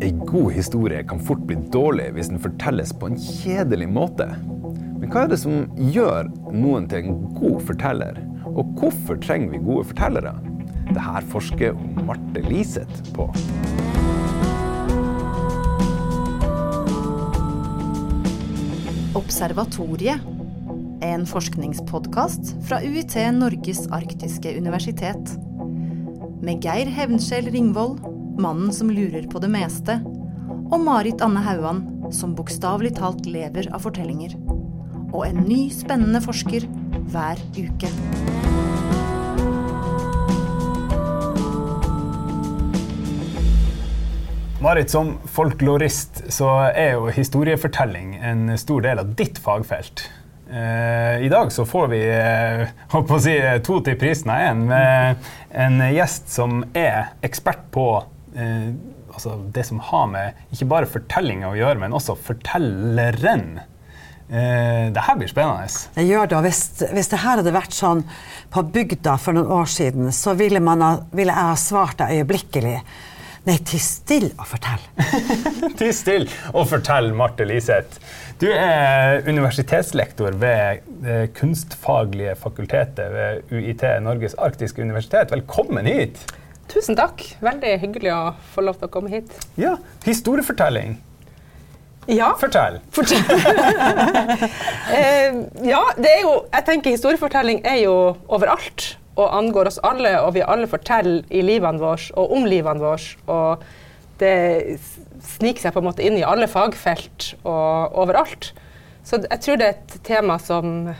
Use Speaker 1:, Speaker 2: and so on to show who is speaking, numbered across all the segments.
Speaker 1: Ei god historie kan fort bli dårlig hvis den fortelles på en kjedelig måte. Men hva er det som gjør noen til en god forteller? Og hvorfor trenger vi gode fortellere? Det her forsker Marte Liseth på.
Speaker 2: Observatoriet. En forskningspodkast fra UiT Norges arktiske universitet. Med Geir Hevnskjell Ringvold, mannen som lurer på det meste, og Marit Anne Hauan, som bokstavelig talt lever av fortellinger. Og en ny, spennende forsker hver uke.
Speaker 3: Marit, som folklorist så er jo historiefortelling en stor del av ditt fagfelt. Eh, I dag så får vi eh, å si, to til prisen av én med en gjest som er ekspert på eh, altså det som har med ikke bare fortellinga å gjøre, men også fortelleren. Eh, det her blir spennende.
Speaker 4: Det gjør det. og Hvis, hvis det her hadde vært sånn på bygda for noen år siden, så ville, man ha, ville jeg ha svart deg øyeblikkelig. Nei, til still og fortell.
Speaker 3: Ti still og fortell, Marte Liseth. Du er universitetslektor ved det Kunstfaglige fakultetet ved UiT, Norges arktiske universitet. Velkommen hit.
Speaker 5: Tusen takk. Veldig hyggelig å få lov til å komme hit.
Speaker 3: Ja, historiefortelling.
Speaker 5: Ja.
Speaker 3: Fortell.
Speaker 5: Eh, ja, det er jo Jeg tenker historiefortelling er jo overalt og angår oss alle, og vi alle forteller i livene våre og om livene våre. Og det sniker seg på en måte inn i alle fagfelt og overalt. Så jeg tror det er et tema som,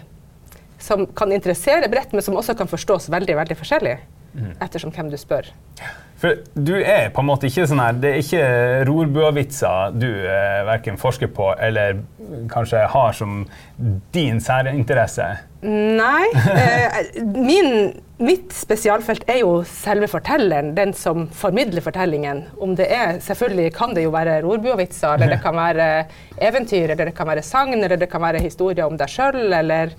Speaker 5: som kan interessere bredt, men som også kan forstås veldig, veldig forskjellig. Ettersom hvem du spør.
Speaker 3: For du er på en måte ikke sånn her Det er ikke rorbuavitser du eh, verken forsker på eller kanskje har som din særinteresse.
Speaker 5: Nei. Eh, min, mitt spesialfelt er jo selve fortelleren, den som formidler fortellingen. Om det er, Selvfølgelig kan det jo være rorbuavitser, eller det kan være eventyr, eller det kan være sagn, eller det kan være historier om deg sjøl, eller,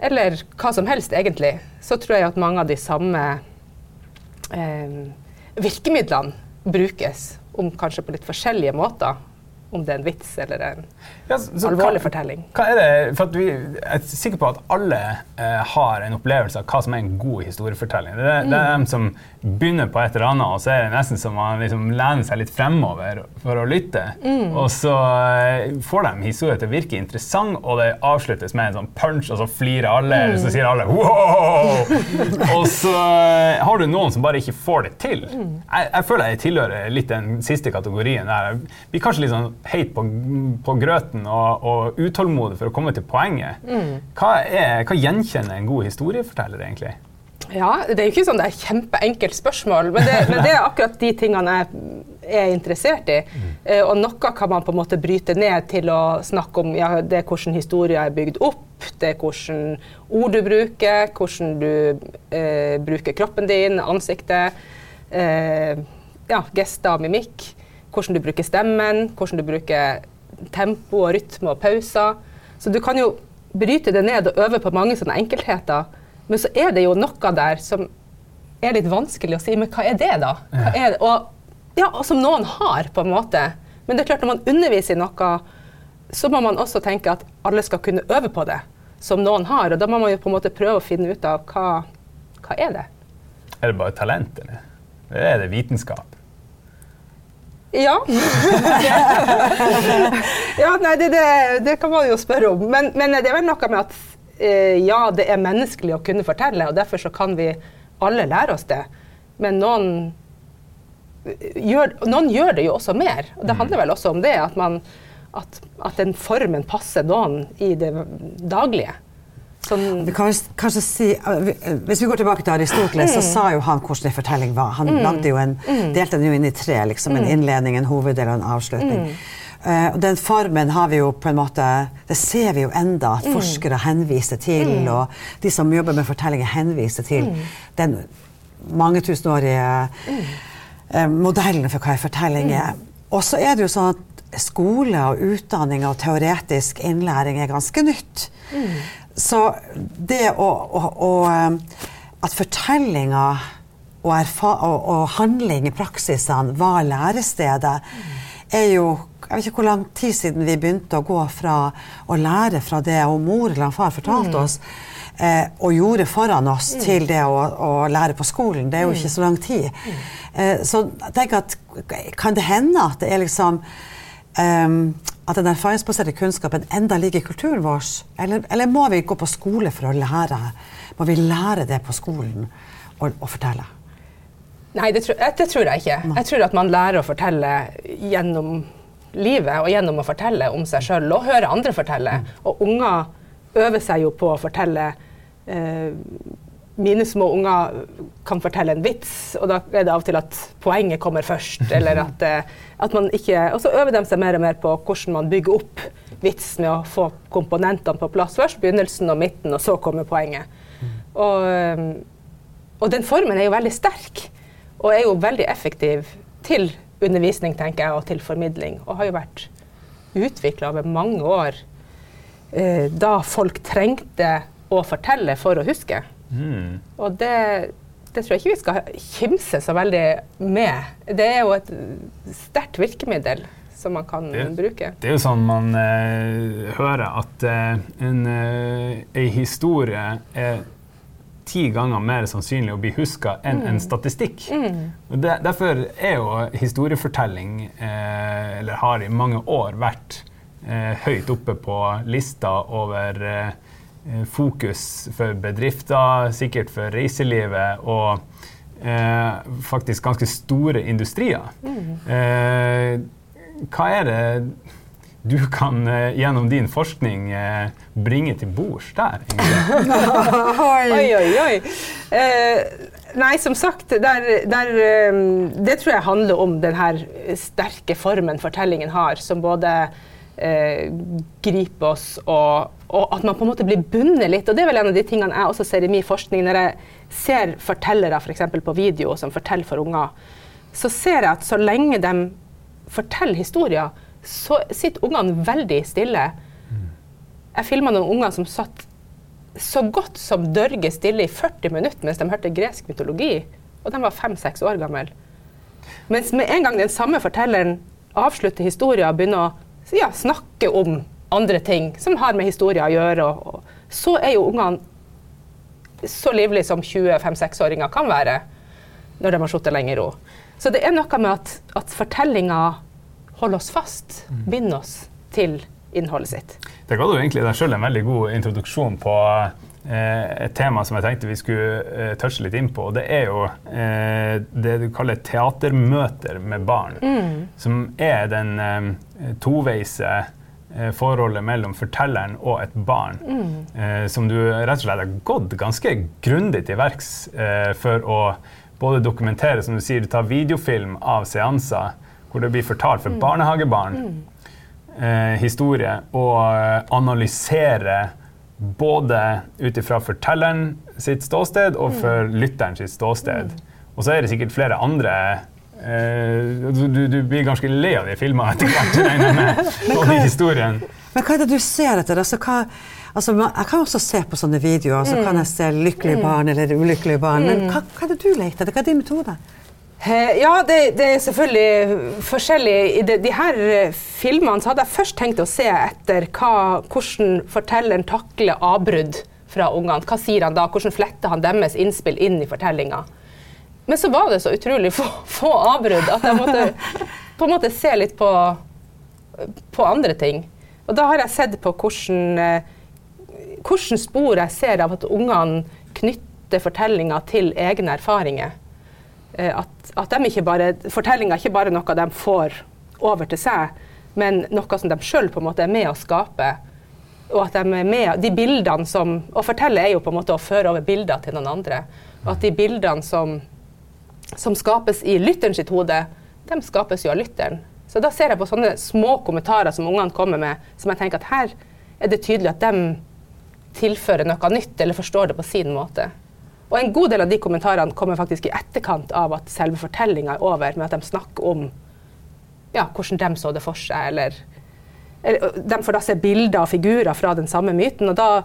Speaker 5: eller hva som helst, egentlig. Så tror jeg at mange av de samme eh, virkemidlene brukes, om kanskje på litt forskjellige måter. Om det er en vits eller en
Speaker 3: Ja, så-
Speaker 5: alvorlig
Speaker 3: hva-
Speaker 5: fortelling.
Speaker 3: Hva er det, for vi jeg er sikker på at alle eh, har en opplevelse av hva som er en god historiefortelling. Det er, det er dem som begynner på et eller annet, og så er det nesten som man liksom lener seg litt fremover for å lytte. Og så eh, får de historien til å virke interessant, og det avsluttes med en sånn punch, og så flirer alle, og så sier alle wow! og så eh, har du noen som bare ikke får det til. Jeg, jeg føler jeg tilhører litt den siste kategorien der. Jeg blir kanskje litt sånn heit på, på grøten og, og utålmodig for å komme til poenget. Hva, er, hva gjenkjenner en god historieforteller, egentlig?
Speaker 5: Ja, Det er jo ikke sånn det er kjempeenkelt spørsmål, men det, men det er akkurat de tingene jeg er interessert i. Eh, og noe kan man på en måte bryte ned til å snakke om ja, det er hvordan historier er bygd opp, det er hvordan ord du bruker, hvordan du eh, bruker kroppen din, ansiktet, eh, ja, gester og mimikk, hvordan du bruker stemmen, hvordan du bruker tempo og rytme og pauser. Så du kan jo bryte det ned og øve på mange sånne enkeltheter. Men så er det jo noe der som er litt vanskelig å si. Men hva er det, da? Er det? Og, ja, og som noen har, på en måte. Men det er klart når man underviser i noe, så må man også tenke at alle skal kunne øve på det. Som noen har. Og da må man jo på en måte prøve å finne ut av hva, hva er det
Speaker 3: Er det bare talent, eller? Eller er det vitenskap?
Speaker 5: Ja. ja, nei, det, det, det kan man jo spørre om. Men, men det er vel noe med at ja, det er menneskelig å kunne fortelle, og derfor så kan vi alle lære oss det. Men noen gjør, noen gjør det jo også mer. Og det handler vel også om det, at, man, at, at den formen passer noen i det daglige. Sånn,
Speaker 4: Vi kan kanskje si, eh, vi- eh, Hvis vi går tilbake til Aristoteles, så sa jo han hvordan en fortelling var. Han lagde jo en, delte den jo inn i tre. liksom En innledning, en hoveddel og en avslutning. Eh, og den formen har vi jo på en måte Det ser vi jo enda at forskere henviser til, og de som jobber med fortellinger, henviser til den mangetusenårige eh, modellen for hva en fortelling er. Og så er det jo sånn at skole og utdanning og teoretisk innlæring er ganske nytt. Så det å, å, å eh, At fortellinga og, og, og handling i praksisene var lærestedet, er jo jeg vet ikke hvor lang tid siden vi begynte å gå fra å lære fra det og mor eller far fortalte mm. oss, eh, og gjorde foran oss, mm. til det å, å, lære på skolen. Det er jo ikke så lang tid. Mm. Eh, så jeg tenker at kan det hende at det er liksom um, at den erfaringsbaserte kunnskapen enda ligger i kulturen vår? Eller, eller, må vi gå på skole for å lære? Må vi lære det på skolen og, og fortelle?
Speaker 5: Nei, det, det, tror jeg ikke. Jeg tror at man lærer å fortelle gjennom livet og gjennom å fortelle om seg sjøl og høre andre fortelle. Mm. Og unger øver seg jo på å fortelle. Eh, mine små unger kan fortelle en vits, og da er det av og til at poenget kommer først. eller at, eh, at man ikke, Og så øver de seg mer og mer på hvordan man bygger opp vits med å få komponentene på plass først. Begynnelsen og midten, og så kommer poenget. Mm. Og, eh, og den formen er jo veldig sterk, og er jo veldig effektiv til undervisning tenker jeg, og til formidling. Og har jo vært utvikla over mange år eh, da folk trengte å fortelle for å huske. Mm. Og det, det, tror jeg ikke vi skal kimse så veldig med. Det er jo et sterkt virkemiddel som man kan det, bruke.
Speaker 3: Det er jo sånn man eh, hører at eh, en, eh, historie er ti ganger mer sannsynlig å bli huska enn en mm. statistikk. Mm. Det, derfor er jo historiefortelling, eh, eller har i mange år vært eh, høyt oppe på lista over eh, fokus for bedrifter, sikkert for reiselivet og eh, faktisk ganske store industrier. Mm. Eh, hva er det du kan uh, gjennom din forskning uh, bringe til bords der?
Speaker 5: oi, oi, oi. Uh, nei, som sagt, der, der, det tror jeg handler om den her sterke formen fortellingen har, som både griper oss og, og, at man på en måte blir bundet litt. Og det er vel en av de tingene jeg også ser i min forskning. Når jeg ser fortellere f.eks. For på video som forteller for unger, så ser jeg at så lenge de forteller historier, så sitter ungene veldig stille. Jeg filma noen unger som satt så godt som dørge stille i 40 minutter mens de hørte gresk mytologi. Og de var fem-seks år gamle. Mens med en gang den samme fortelleren avslutter historien og begynner å ja, snakke om andre ting som har med historien å gjøre, og, og, så er jo ungene så livlige som 25-6-åringer kan være når de har sittet lenge i ro. Så det er noe med at, at fortellinga holde oss fast, mm. binde oss til innholdet sitt.
Speaker 3: Det ga du egentlig deg sjøl en veldig god introduksjon på eh, et tema som jeg tenkte vi skulle eh, touche litt inn på. og Det er jo eh, det du kaller teatermøter med barn. Mm. Som er den toveise forholdet mellom fortelleren og et barn. Mm. Eh, som du rett og slett har gått ganske grundig til verks for å både dokumentere, som du sier, du tar videofilm av seanser hvor det blir fortalt for mm. barnehagebarn mm. eh, historie, og analyserer analysere både ut ifra fortelleren sitt ståsted og mm. for lytteren sitt ståsted. Og så er det sikkert flere andre eh, du, du, blir ganske lei av de filmene etter hvert, med, og de historien.
Speaker 4: Men hva er det du ser etter? Altså, hva, altså, jeg kan også se på sånne videoer, så mm. kan jeg se lykkelige barn eller ulykkelige barn. Men hva, hva er det du leter etter? Hva er din metode?
Speaker 5: Eh, ja, det, det, er selvfølgelig forskjellig. I de, de, her eh, filmene så hadde jeg først tenkt å se etter hva, hvordan fortelleren takler avbrudd fra ungene. Hva sier han da? Hvordan fletter han deres innspill inn i fortellinga? Men så var det så utrolig få, få avbrudd at jeg måtte på en måte se litt på, på andre ting. Og da har jeg sett på hvordan, eh, hvordan spor jeg ser av at ungene knytter fortellinga til egne erfaringer. Eh, at, at fortellinga er ikke bare er noe de får over til seg, men noe som de sjøl er med å skape. Og at de er med, de bildene som, Å fortelle er jo på en måte å føre over bilder til noen andre. Og at de bildene som, som skapes i lytteren sitt hode, de skapes jo av lytteren. Så da ser jeg på sånne små kommentarer som ungene kommer med, som jeg tenker at her er det tydelig at de tilfører noe nytt, eller forstår det på sin måte. Og en god del av de kommentarene kommer faktisk i etterkant av at selve fortellinga er over, med at de snakker om ja, hvordan de så det for seg, eller, eller De får da se bilder og figurer fra den samme myten, og da,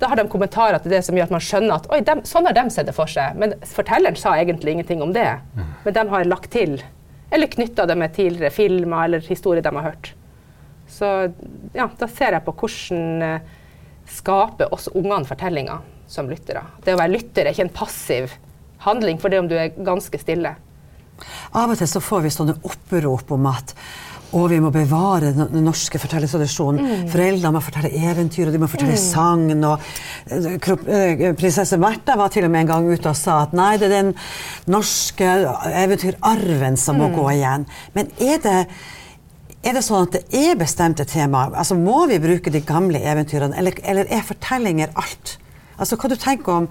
Speaker 5: da har de kommentarer til det som gjør at man skjønner at oi, dem, sånn har de sett det for seg. Men fortelleren sa egentlig ingenting om det. Men de har lagt til, eller knytta det med tidligere filmer eller historier de har hørt. Så ja, da ser jeg på hvordan eh, skaper også ungene fortellinger som lyttere. Det å være lytter er ikke en passiv handling for det om du er ganske stille.
Speaker 4: Av og til så får vi sånne opprop om at og vi må bevare den norske fortellertradisjonen. Mm. Foreldrene må fortelle eventyr, og de må fortelle mm. sagn. Og uh, prinsesse Märtha var til og med en gang ute og sa at nei, det er den norske eventyrarven som må mm. gå igjen. Men er det, er det sånn at det er bestemte temaer? Altså, må vi bruke de gamle eventyrene, eller, eller er fortellinger alt? Altså, hva du tenker om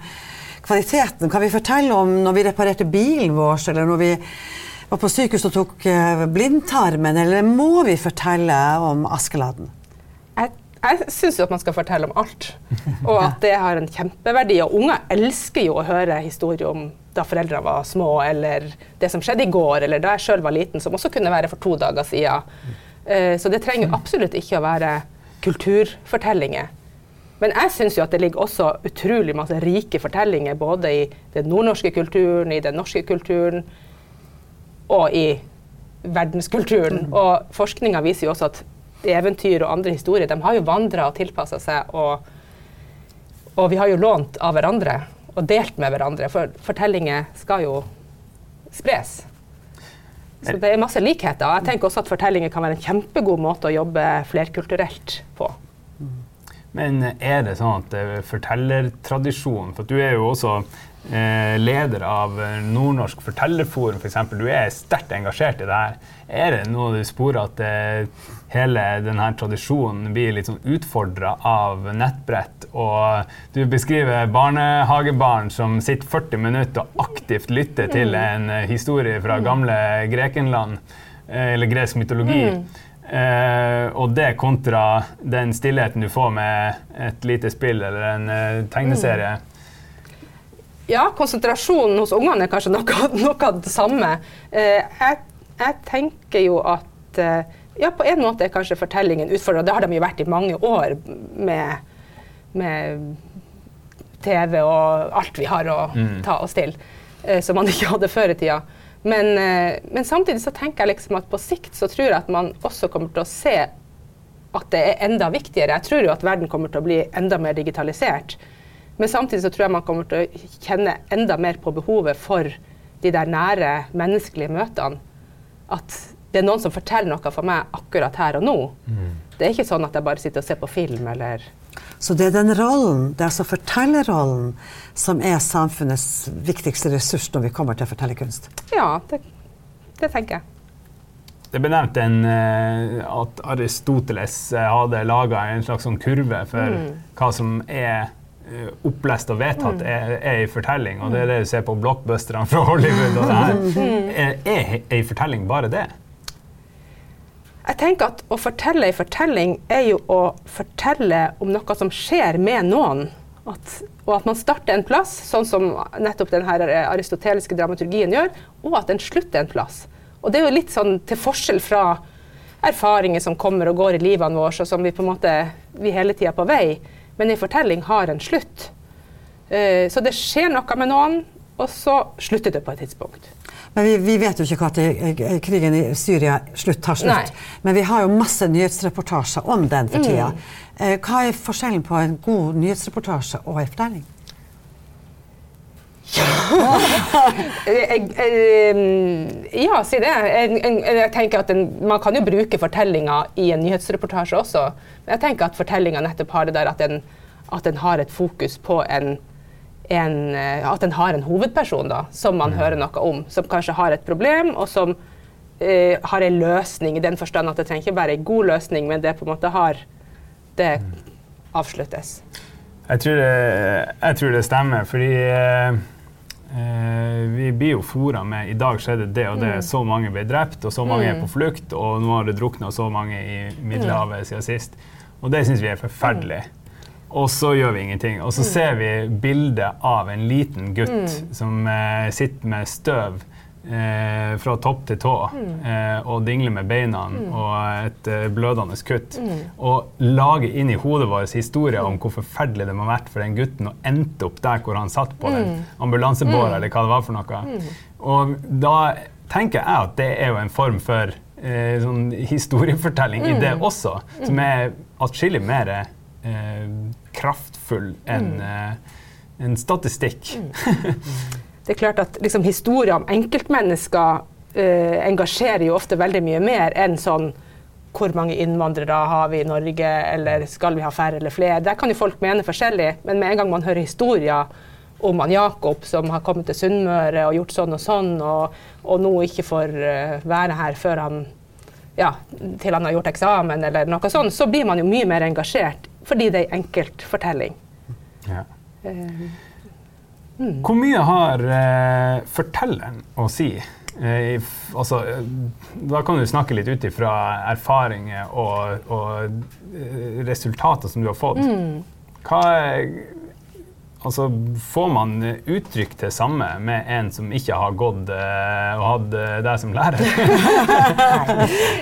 Speaker 4: kvaliteten? Kan vi fortelle om når vi reparerte bilen vår, eller når vi var på sykehus og tok eh, blindtarmen, eller må vi fortelle om Askeladden?
Speaker 5: Jeg, jeg syns jo at man skal fortelle om alt, og at det har en kjempeverdi. Og unger elsker jo å høre historier om da foreldrene var små, eller det som skjedde i går, eller da jeg sjøl var liten, som også kunne være for to dager siden. Eh, så det trenger absolutt ikke å være kulturfortellinger. Men jeg syns jo at det ligger også utrolig masse rike fortellinger både i den nordnorske kulturen, i den norske kulturen, og i verdenskulturen. Mm. Og forskninga viser jo også at eventyr og andre historier de har jo vandra og tilpassa seg. Og, og, vi har jo lånt av hverandre og delt med hverandre. For fortellinger skal jo spres. Så det er masse likheter. Jeg tenker også at fortellinger kan være en kjempegod måte å jobbe flerkulturelt på.
Speaker 3: Men er det sånn at fortellertradisjonen For du er jo også Eh, leder av Nordnorsk fortellerforum f.eks. For du er sterkt engasjert i det her. Er det noe du sporer at eh, hele denne tradisjonen blir litt sånn utfordra av nettbrett? Og du beskriver barnehagebarn som sitter 40 minutter og aktivt lytter til mm. en eh, historie fra gamle Grekenland, eller gresk mytologi. Mm. Uh, og det kontra den stillheten du får med et lite spill eller en eh, tegneserie. Mm
Speaker 5: ja, konsentrasjonen hos ungene er kanskje noe, noe av det samme. Eh, jeg, jeg, tenker jo at eh, ja, på en måte er kanskje fortellingen utfordra. Det har de jo vært i mange år med, med TV og alt vi har å mm. ta oss til, eh, som man ikke hadde før i tida. Men, eh, men, samtidig så tenker jeg liksom at på sikt så tror jeg at man også kommer til å se at det er enda viktigere. Jeg tror jo at verden kommer til å bli enda mer digitalisert. Men samtidig så tror jeg man kommer til å kjenne enda mer på behovet for de der nære menneskelige møtene. At det er noen som forteller noe for meg akkurat her og nå. Mm. Det er ikke sånn at jeg bare sitter og ser på film eller
Speaker 4: Så det er den rollen, det er altså fortellerrollen, som er samfunnets viktigste ressurs når vi kommer til fortellerkunst?
Speaker 5: Ja, det, det tenker jeg.
Speaker 3: Det ble nevnt en, eh, at Aristoteles eh, hadde laga en slags sånn kurve for mm. hva som er Eh, opplest og vedtatt mm. er, ei fortelling, og det er det du ser på blockbusterne fra Hollywood. og det her. Mm. Er ei fortelling bare det?
Speaker 5: Jeg tenker at Å fortelle ei fortelling er jo å fortelle om noe som skjer med noen. At, og at man starter en plass, sånn som nettopp den aristoteliske dramaturgien gjør, og at den slutter en plass. Og Det er jo litt sånn til forskjell fra erfaringer som kommer og går i livene våre, og som vi på en måte vi hele tida er på vei. Men en fortelling har en slutt. Uh, så det skjer noe med noen, og så slutter det på et tidspunkt.
Speaker 4: Men vi, vi vet jo ikke når krigen i Syria slutt tar slutt. Men vi har jo masse nyhetsreportasjer om den for tida. Mm. Hva er forskjellen på en god nyhetsreportasje og en fortelling?
Speaker 5: Ja, ja si det. Jeg, jeg tenker at en, Man kan jo bruke fortellinga i en nyhetsreportasje også. Men jeg tenker at fortellinga nettopp har det der at den, at den har et fokus på en, en, At en har en hovedperson da, som man mm. hører noe om. Som kanskje har et problem, og som eh, har en løsning i den forstand at det trenger ikke være en god løsning, men det på en måte har Det mm. avsluttes.
Speaker 3: Jeg tror det, jeg tror det stemmer, fordi eh, Eh, vi blir jo fora med i dag skjedde det og det, mm. så mange ble drept, og så mange mm. er på flukt, og nå har det drukna så mange i Middelhavet mm. siden sist. Og det syns vi er forferdelig. Og så gjør vi ingenting. Og så mm. ser vi bildet av en liten gutt som eh, sitter med støv eh, fra topp til tå eh, og dingler med beina og et eh, blødende kutt. Og lager inn i hodet vårt historier om hvor forferdelig det må ha vært for den gutten å endte opp der hvor han satt på den ambulansebåra, eller hva det var for noe. Og da tenker jeg at det er jo en form for eh, sånn historiefortelling i det også, som er atskillig mer eh, kraftfull enn eh, en statistikk.
Speaker 5: Det er klart at liksom, Historier om enkeltmennesker uh, engasjerer jo ofte veldig mye mer enn sånn hvor mange innvandrere har vi i Norge, eller skal vi ha færre eller flere? Der kan jo folk mene forskjellig, men med en gang man hører historier om han Jakob som har kommet til Sunnmøre og gjort sånn og sånn, og, og nå ikke får eh, være her før han ja, til han har gjort eksamen, eller noe sånt, så blir man jo mye mer engasjert fordi det er en enkeltfortelling.
Speaker 3: Ja.
Speaker 5: Mm.
Speaker 3: Hvor mye har eh, fortelleren å si? Eh, altså, eh, da kan du snakke litt ut ifra erfaringer og, og eh, resultater som du har fått. Hva er, altså, får man uttrykt det samme med en som ikke har gått uh, og hatt uh, deg som lærer?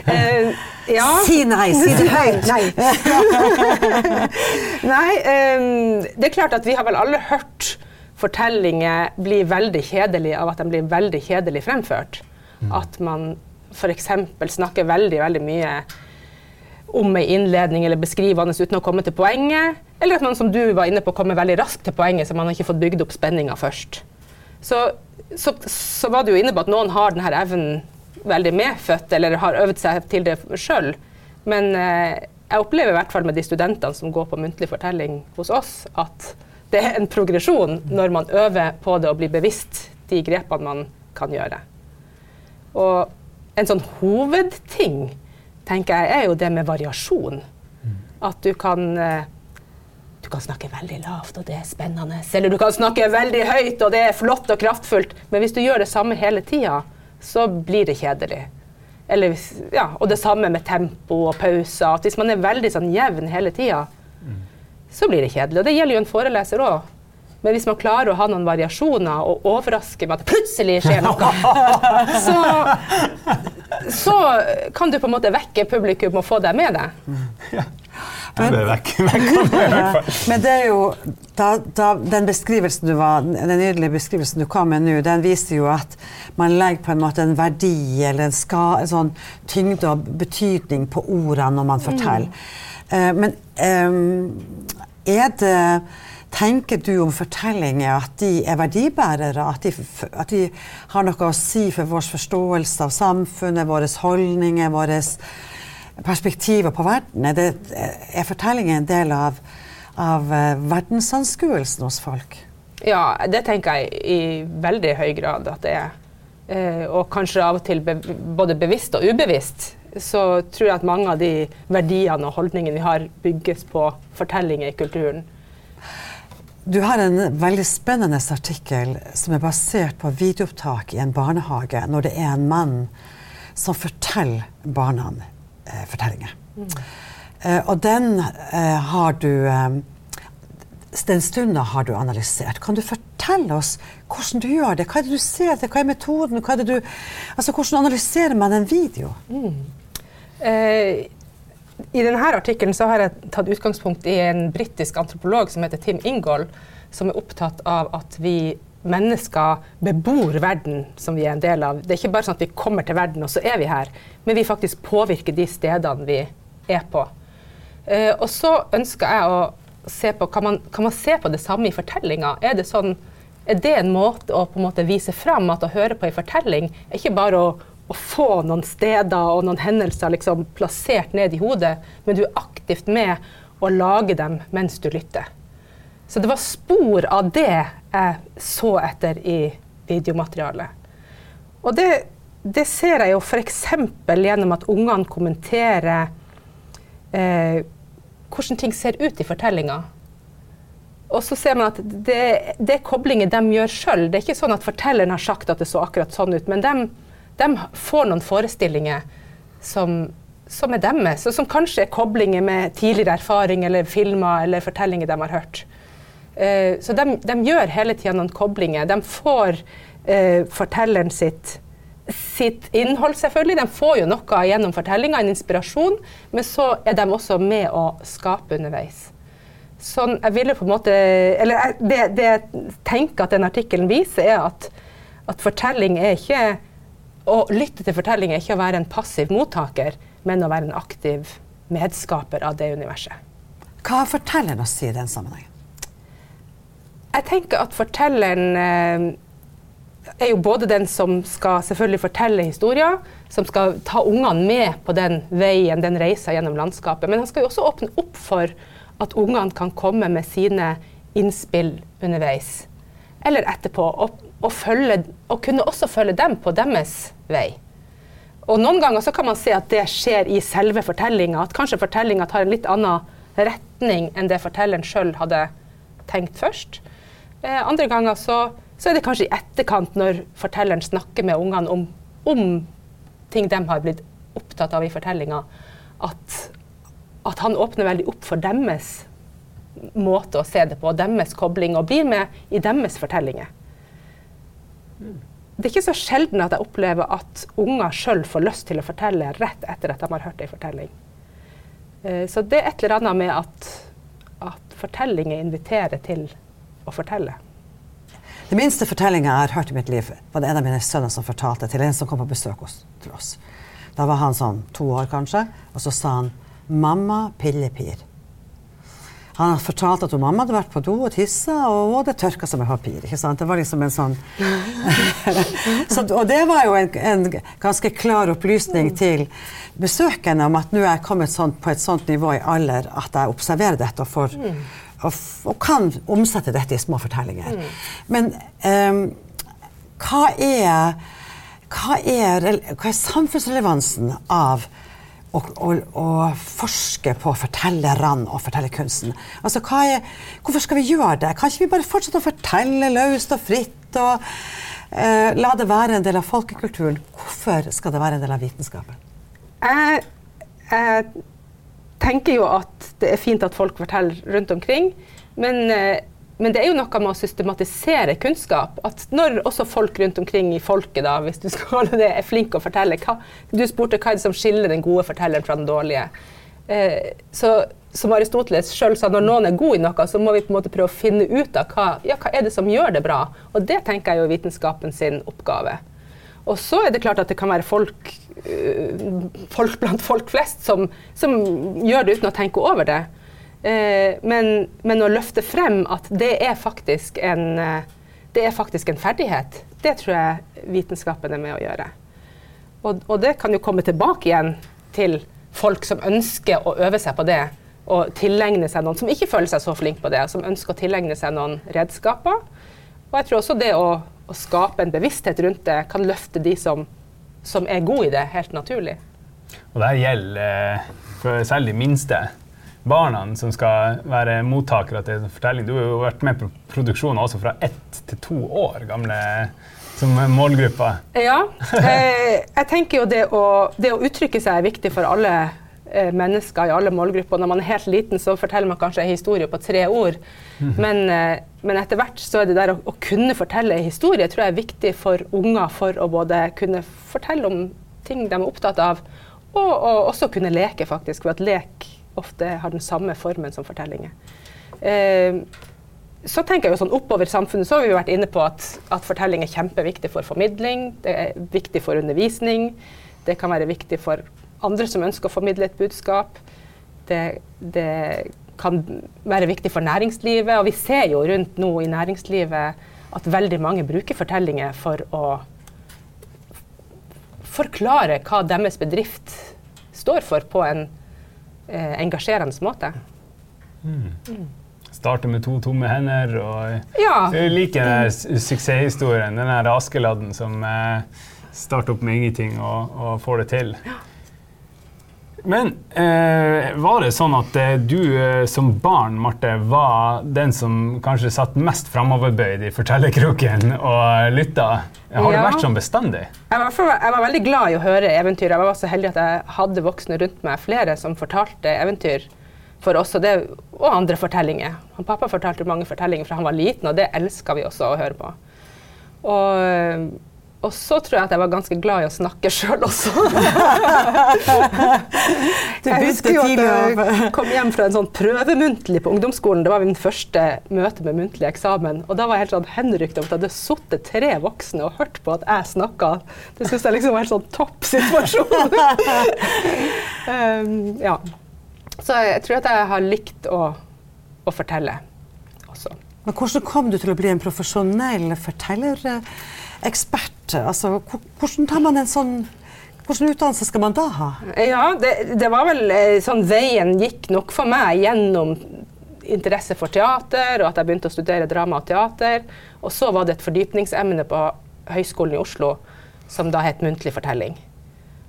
Speaker 5: uh, ja.
Speaker 4: Si nei, si det høyt!
Speaker 5: Nei. Nei, um, det er klart at vi har vel alle hørt fortellinger bli veldig kjedelige av at de blir veldig kjedelig fremført. At man f.eks. snakker veldig, veldig mye om ei innledning eller beskrivende uten å komme til poenget. Eller at man som du var inne på, kommer veldig raskt til poenget, så man har ikke fått bygd opp spenninga først. Så, så, så var du jo inne på at noen har denne evnen veldig medfødt, eller har øvd seg til det sjøl. Men eh, jeg opplever i hvert fall med de studentene som går på muntlig fortelling hos oss, at det er en progresjon når man øver på det og blir bevisst de grepene man kan gjøre. Og en sånn hovedting tenker jeg er jo det med variasjon. At du kan eh, du kan snakke veldig lavt, og det er spennende. Eller du kan snakke veldig høyt, og det er flott og kraftfullt. Men hvis du gjør det samme hele tida, så blir det kjedelig. Eller, hvis- ja, og det samme med tempo og pauser. At hvis man er veldig sånn jevn hele tida, så blir det kjedelig. Og det gjelder jo en foreleser òg. Men hvis man klarer å ha noen variasjoner og overraske med at det plutselig skjer noe, så, så kan du på en måte vekke publikum og få deg med deg.
Speaker 3: Det er vekk.
Speaker 4: Men det er jo da, da, Den beskrivelsen du var, den nydelige beskrivelsen du kom med nå, den viser jo at man legger på en måte en verdi eller en, ska, en sånn tyngde og betydning på ordene når man forteller. Eh, men eh, er det Tenker du om fortellinger at de er verdibærere? At de, at de har noe å si for vår forståelse av samfunnet, våre holdninger, våre perspektiver på verden? Er, det, er fortellinger en del av, av eh, verdensanskuelsen hos folk?
Speaker 5: Ja, det tenker jeg i veldig høy grad at det er. Eh, og kanskje av og til be både bevisst og ubevisst. Så tror jeg at mange av de verdiene og holdningene vi har, bygges på fortellinger i kulturen.
Speaker 4: Du har en veldig spennende artikkel som er basert på videoopptak i en barnehage når det er en mann som forteller barna eh, fortellinger. Eh, og den eh, har du eh, Den stunden har du analysert. Kan du fortelle oss hvordan du gjør det? Hva er det du ser etter? Hva er metoden? Hva er du, altså, hvordan analyserer man en video?
Speaker 5: Eh, I denne artikkelen har jeg tatt utgangspunkt i en britisk antropolog som heter Tim Ingold, som er opptatt av at vi mennesker bebor verden som vi er en del av. Det er ikke bare sånn at vi kommer til verden, og så er vi her, men vi faktisk påvirker de stedene vi er på. Eh, og så ønsker jeg å se på Kan man, kan man se på det samme i fortellinga? Er det sånn er det en måte å på en måte vise fram at å høre på en fortelling er ikke bare å, å få noen steder og noen hendelser liksom plassert ned i hodet, men du er aktivt med å lage dem mens du lytter. Så det var spor av det jeg så etter i videomaterialet. Og det, det ser jeg jo f.eks. gjennom at ungene kommenterer eh, hvordan ting ser ut i fortellinga. Og så ser man at det, det er koblinger de gjør sjøl. Det er ikke sånn at fortelleren har sagt at det så akkurat sånn ut, men de, de får noen forestillinger som, som er deres, og som kanskje er koblinger med tidligere erfaring eller filmer eller fortellinger de har hørt. Eh, så de, de gjør hele tida noen koblinger. De får eh, fortelleren sitt sitt innhold, selvfølgelig. De får jo noe gjennom fortellinga, en inspirasjon, men så er de også med å skape underveis. Sånn, jeg ville på en måte, eller det, det jeg tenker at den artikkelen viser, er at, at fortelling er ikke Å lytte til fortellinger er ikke å være en passiv mottaker, men å være en aktiv medskaper av det universet.
Speaker 4: Hva har fortelleren å si i den sammenhengen?
Speaker 5: Jeg tenker at fortelleren eh, er jo både den som skal selvfølgelig fortelle historier, som skal ta ungene med på den veien, den reisa gjennom landskapet. Men han skal jo også åpne opp for at ungene kan komme med sine innspill underveis. Eller etterpå. Og, og, følge, og kunne også følge dem på deres vei. Og noen ganger så kan man se at det skjer i selve fortellinga. At kanskje fortellinga tar en litt annen retning enn det fortelleren sjøl hadde tenkt først. Eh, andre ganger så, så, er det kanskje i etterkant, når fortelleren snakker med ungene om, om ting de har blitt opptatt av i fortellinga, at, at han åpner veldig opp for deres måte å se det på, deres kobling, og blir med i deres fortellinger. Det er ikke så sjelden at jeg opplever at unger sjøl får lyst til å fortelle rett etter at de har hørt ei fortelling. Eh, så det er et eller annet med at, at fortellinger inviterer til å fortelle.
Speaker 4: Den minste fortellinga jeg har hørt i mitt liv, var det en av mine sønner som fortalte til en som kom på besøk hos oss. Da var han sånn to år kanskje, og så sa han 'mamma pillepir'. Han fortalte at mamma hadde vært på do og tissa, og hun hadde tørka seg med papir. ikke sant? Det var liksom en sånn så, Og det var jo en, en, ganske klar opplysning til besøkende om at nå er jeg kommet sånn, på et sånt nivå i alder at jeg observerer dette og, får, og, og kan omsette dette i små fortellinger. Men um, hva er hva er, hva er samfunnsrelevansen av å, og, å, forske på fortellerne og fortellerkunsten. Altså, er, hvorfor skal vi gjøre det? Kan ikke vi bare fortsette å fortelle løst og fritt? og eh, La det være en del av folkekulturen. Hvorfor skal det være en del av vitenskapen?
Speaker 5: Jeg, jeg tenker jo at det er fint at folk forteller rundt omkring. Men eh, men det er jo noe med å systematisere kunnskap. At når også folk rundt omkring i folket, da, hvis du skal holde det, er flinke å fortelle hva, Du spurte hva er det som skiller den gode fortelleren fra den dårlige. Eh, så som Aristoteles sjøl sa, når noen er god i noe, så må vi på en måte prøve å finne ut av hva, ja, hva er det som gjør det bra. Og det tenker jeg er vitenskapen sin oppgave. Og så er det klart at det kan være folk, øh, folk blant folk flest som, som gjør det uten å tenke over det. Eh, men, men, å løfte frem at det er en, eh, det er faktisk en ferdighet, det tror jeg vitenskapen er med å gjøre. Og, og, det kan jo komme tilbake igjen til folk som ønsker å øve seg på det, og tilegne seg noen som ikke føler seg så flink på det, som ønsker å tilegne seg noen redskaper. Og jeg tror også det å, å skape en bevissthet rundt det kan løfte de som, som er gode i det, helt naturlig.
Speaker 3: Og det gjelder eh, for selv de minste barna som skal være mottakere til en fortelling. Du har jo vært med på produksjoner også fra ett til to år gamle som målgruppa.
Speaker 5: Ja. Eh, jeg tenker jo det å, det å, uttrykke seg er viktig for alle eh, mennesker i alle målgrupper. Når man er helt liten, så forteller man kanskje en historie på tre ord. Mm. Men, eh, men, etter hvert så er det der å, å, kunne fortelle en historie tror jeg er viktig for unger for å både kunne fortelle om ting de er opptatt av, og, og også kunne leke, faktisk. For at lek ofte har den samme formen som fortellinger. Eh, så tenker jeg jo sånn Oppover samfunnet så har vi jo vært inne på at, at fortelling er kjempeviktig for formidling. Det er viktig for undervisning. Det kan være viktig for andre som ønsker å formidle et budskap. Det, det kan være viktig for næringslivet. Og vi ser jo rundt nå i næringslivet at veldig mange bruker fortellinger for å forklare hva deres bedrift står for på en engasjerende måte.
Speaker 3: Mm. Mm. Starte med to tomme hender. og ja. Jeg liker den suksesshistorien. Den der Askeladden som eh, starter opp med ingenting og, og får det til. Ja. Men eh, var det sånn at eh, du eh, som barn Marte, var den som kanskje satt mest framoverbøyd i fortellerkroken og lytta? Har ja. det vært sånn bestandig?
Speaker 5: Jeg var, jeg var, veldig glad i å høre eventyr. Jeg var så heldig at jeg hadde voksne rundt meg, flere som fortalte eventyr for oss og, det, og andre fortellinger. Han pappa fortalte mange fortellinger fra han var liten, og det elska vi også å høre på. Og Og så tror jeg at jeg var ganske glad i å snakke sjøl også. Jeg husker jo at jeg kom hjem fra en sånn prøvemuntlig på ungdomsskolen. Det var min første møte med muntlig eksamen. Og da var jeg helt sånn henrykt over at det hadde sittet tre voksne og hørt på at jeg snakka. Det syns jeg liksom var en sånn topp situasjon. um, ja. Så jeg tror at jeg har likt å, å fortelle også.
Speaker 4: Men hvordan kom du til å bli en profesjonell fortellerekspert? Altså, hvordan tar man en sånn Hvilken utdannelse skal man da ha?
Speaker 5: Ja, det, det var vel eh, sånn veien gikk nok for meg gjennom interesse for teater, og at jeg begynte å studere drama og teater. Og så var det et fordypningsemne på Høgskolen i Oslo som da het muntlig fortelling.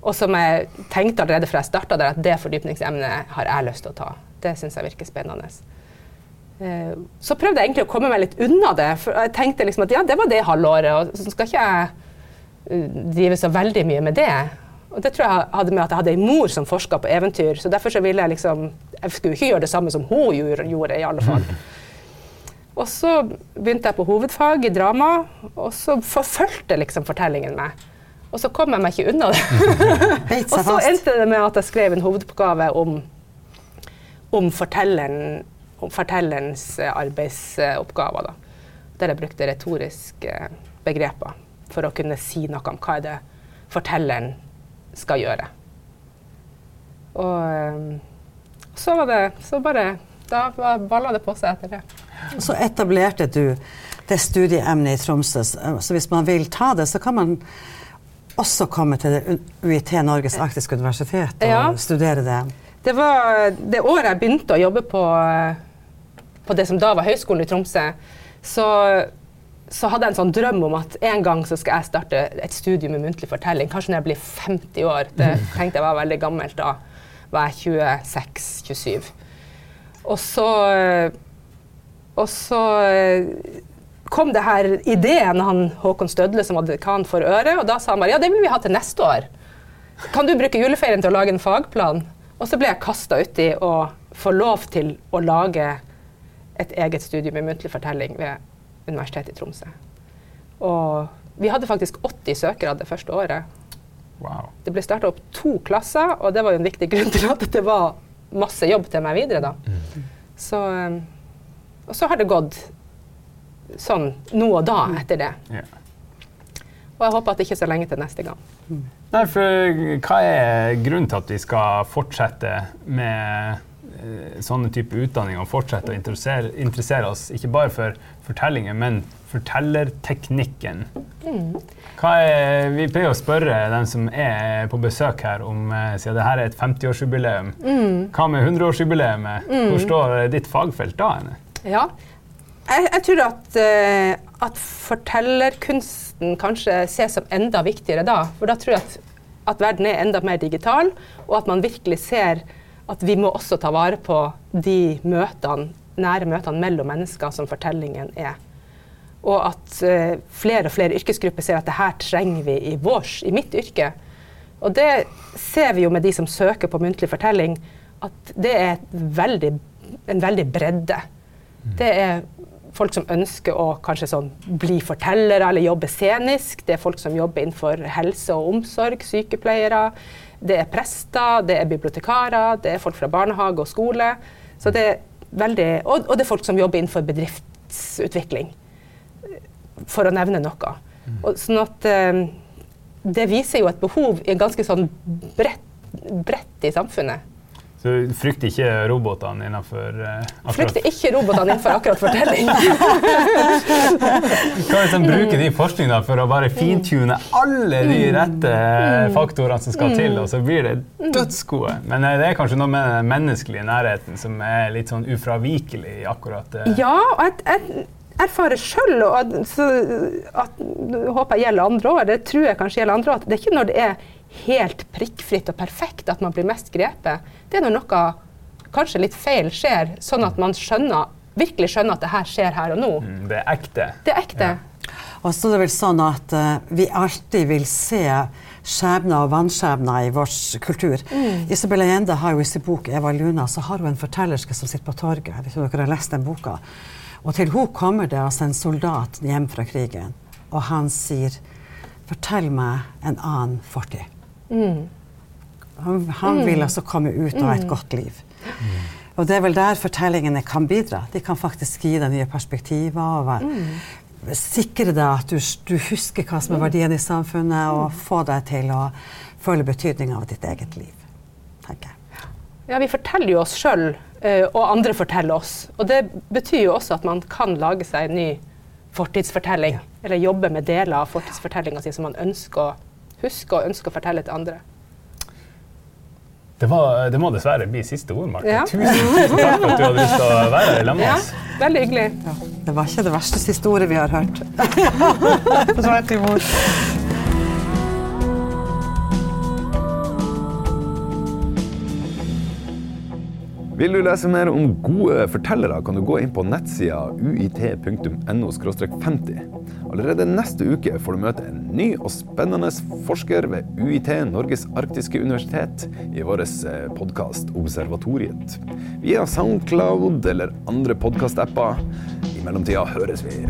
Speaker 5: Og som jeg tenkte allerede fra jeg starta der, at det fordypningsemnet har jeg lyst til å ta. Det syns jeg virker spennende. Eh, Så prøvde jeg egentlig å komme meg litt unna det. For jeg tenkte liksom at ja, det var det halvåret, og så skal ikke jeg eh, drive så veldig mye med det. Og det tror jeg hadde med at jeg hadde en mor som forska på eventyr, så derfor så ville jeg liksom Jeg skulle ikke gjøre det samme som hun gjorde, gjorde i alle fall. Og så begynte jeg på hovedfag i drama, og så forfulgte liksom fortellingen meg. Og så kom jeg meg ikke unna det. Og så endte det med at jeg skrev en hovedoppgave om, om, fortelleren, om fortellerens eh, arbeidsoppgaver. Da. Der jeg brukte retoriske begreper for å kunne si noe om hva er det fortelleren skal gjøre. Og eh, så var det så bare Da balla det på seg etter det.
Speaker 4: Så etablerte du det studieemnet i Tromsø. Så hvis man vil ta det, så kan man også komme til UiT, Norges arktiske universitet, og
Speaker 5: Ja.
Speaker 4: studere det.
Speaker 5: Det var det året jeg begynte å jobbe på, på det som da var Høgskolen i Tromsø, så, så hadde jeg en sånn drøm om at en gang så skal jeg starte et studium med muntlig fortelling. Kanskje når jeg blir 50 år. Det tenkte jeg var veldig gammelt da. Var jeg 26-27. Og så Og så kom det her ideen han Håkon Stødle, som hadde dekan for Øre, og da sa han bare ja, det vil vi ha til neste år. Kan du bruke juleferien til å lage en fagplan? Og så ble jeg kasta uti å få lov til å lage et eget studium i muntlig fortelling ved Universitetet i Tromsø. Og vi hadde faktisk 80 søkere det første året.
Speaker 3: Wow.
Speaker 5: Det ble starta opp to klasser, og det var jo en viktig grunn til at det var masse jobb til meg videre. da. Så, um, og så har det gått sånn nå og da etter det.
Speaker 3: Yeah.
Speaker 5: Og jeg håper at det ikke er så lenge til neste gang.
Speaker 3: Nei, for hva er grunnen til at vi skal fortsette med sånne type utdanninger fortsetter fortsette å interessere, interessere oss ikke bare for fortellinger, men fortellerteknikken? Hva er, vi pleier å spørre dem som er på besøk her, om eh, siden dette er et 50-årsjubileum. Hva med 100-årsjubileet? Hvor står ditt fagfelt da? henne?
Speaker 5: Ja. Jeg, jeg tror at, eh, at fortellerkunsten kanskje ses som enda viktigere da. For da tror jeg at, at verden er enda mer digital, og at man virkelig ser at vi må også ta vare på de møtene, nære møtene mellom mennesker som fortellingen er. Og at eh, flere og flere yrkesgrupper ser at det her trenger vi i, vårs, i mitt yrke. Og det ser vi jo med de som søker på muntlig fortelling, at det er veldig, en veldig bredde. Det er folk som ønsker å kanskje sånn bli fortellere eller jobbe scenisk. Det er folk som jobber innenfor helse og omsorg, sykepleiere. Det er prester, det er bibliotekarer, det er folk fra barnehage og skole. Så det er veldig, og, og det er folk som jobber innenfor bedriftsutvikling, for å nevne noe. Og sånn at eh, det viser jo et behov i en ganske sånn bredt, bredt i samfunnet.
Speaker 3: Så du frykter ikke robotene innenfor uh, akkurat.
Speaker 5: Frykter ikke robotene innenfor akkurat fortelling.
Speaker 3: Hva hvis de bruker de forskningene for å bare fintune alle de rette faktorene som skal til, og så blir det dødsgode? Men eh, det er kanskje noe med den menneskelige nærheten som er litt sånn ufravikelig i akkurat uh,
Speaker 5: Ja, og jeg, et erfarer sjøl, og at, så, at, håper jeg gjelder andre òg, det tror jeg kanskje gjelder andre òg, at det er ikke når det er helt prikkfritt og perfekt at man blir mest grepet. Det er når noe kanskje litt feil skjer, sånn at man skjønner, virkelig skjønner at det her skjer her og nå.
Speaker 3: Mm, Det er ekte.
Speaker 5: Det er ekte.
Speaker 4: Og så er det vel sånn at uh, vi alltid vil se skjebner og vanskjebner i vår kultur. Isabel Allende har jo i sin bok 'Eva Luna' så har hun en fortellerske som sitter på torget. Jeg vet ikke om dere har lest den boka. Og til hun kommer det altså en soldat hjem fra krigen, og han sier Fortell meg en annen fortid. Han, han vil altså komme ut og ha et godt liv. Og det er vel der fortellingene kan bidra. De kan faktisk gi deg nye perspektiver. og være, Sikre deg at du, du husker hva som er verdiene i samfunnet, og få deg til å føle betydninga av ditt eget liv. tenker jeg.
Speaker 5: Ja, vi forteller jo oss sjøl, og andre forteller oss. Og det betyr jo også at man kan lage seg en ny fortidsfortelling. Eller jobbe med deler av fortidsfortellinga si som man ønsker å huske og ønsker å fortelle til andre.
Speaker 3: Det, var, det må dessverre bli siste ord, Marte.
Speaker 5: Ja.
Speaker 3: Tusen, tusen takk for at du hadde lyst til å være her sammen med
Speaker 5: Ja,
Speaker 3: oss.
Speaker 5: veldig hyggelig.
Speaker 4: Det var ikke det verste siste ordet vi har hørt. Tvert imot.
Speaker 1: Vil du lese mer om gode fortellere, kan du gå inn på nettsida uit.no 50. Allerede neste uke får du møte en ny og spennende forsker ved UiT Norges arktiske universitet i vår podkast Observatoriet. Via Soundcloud eller andre podkastapper. I mellomtida høres vi.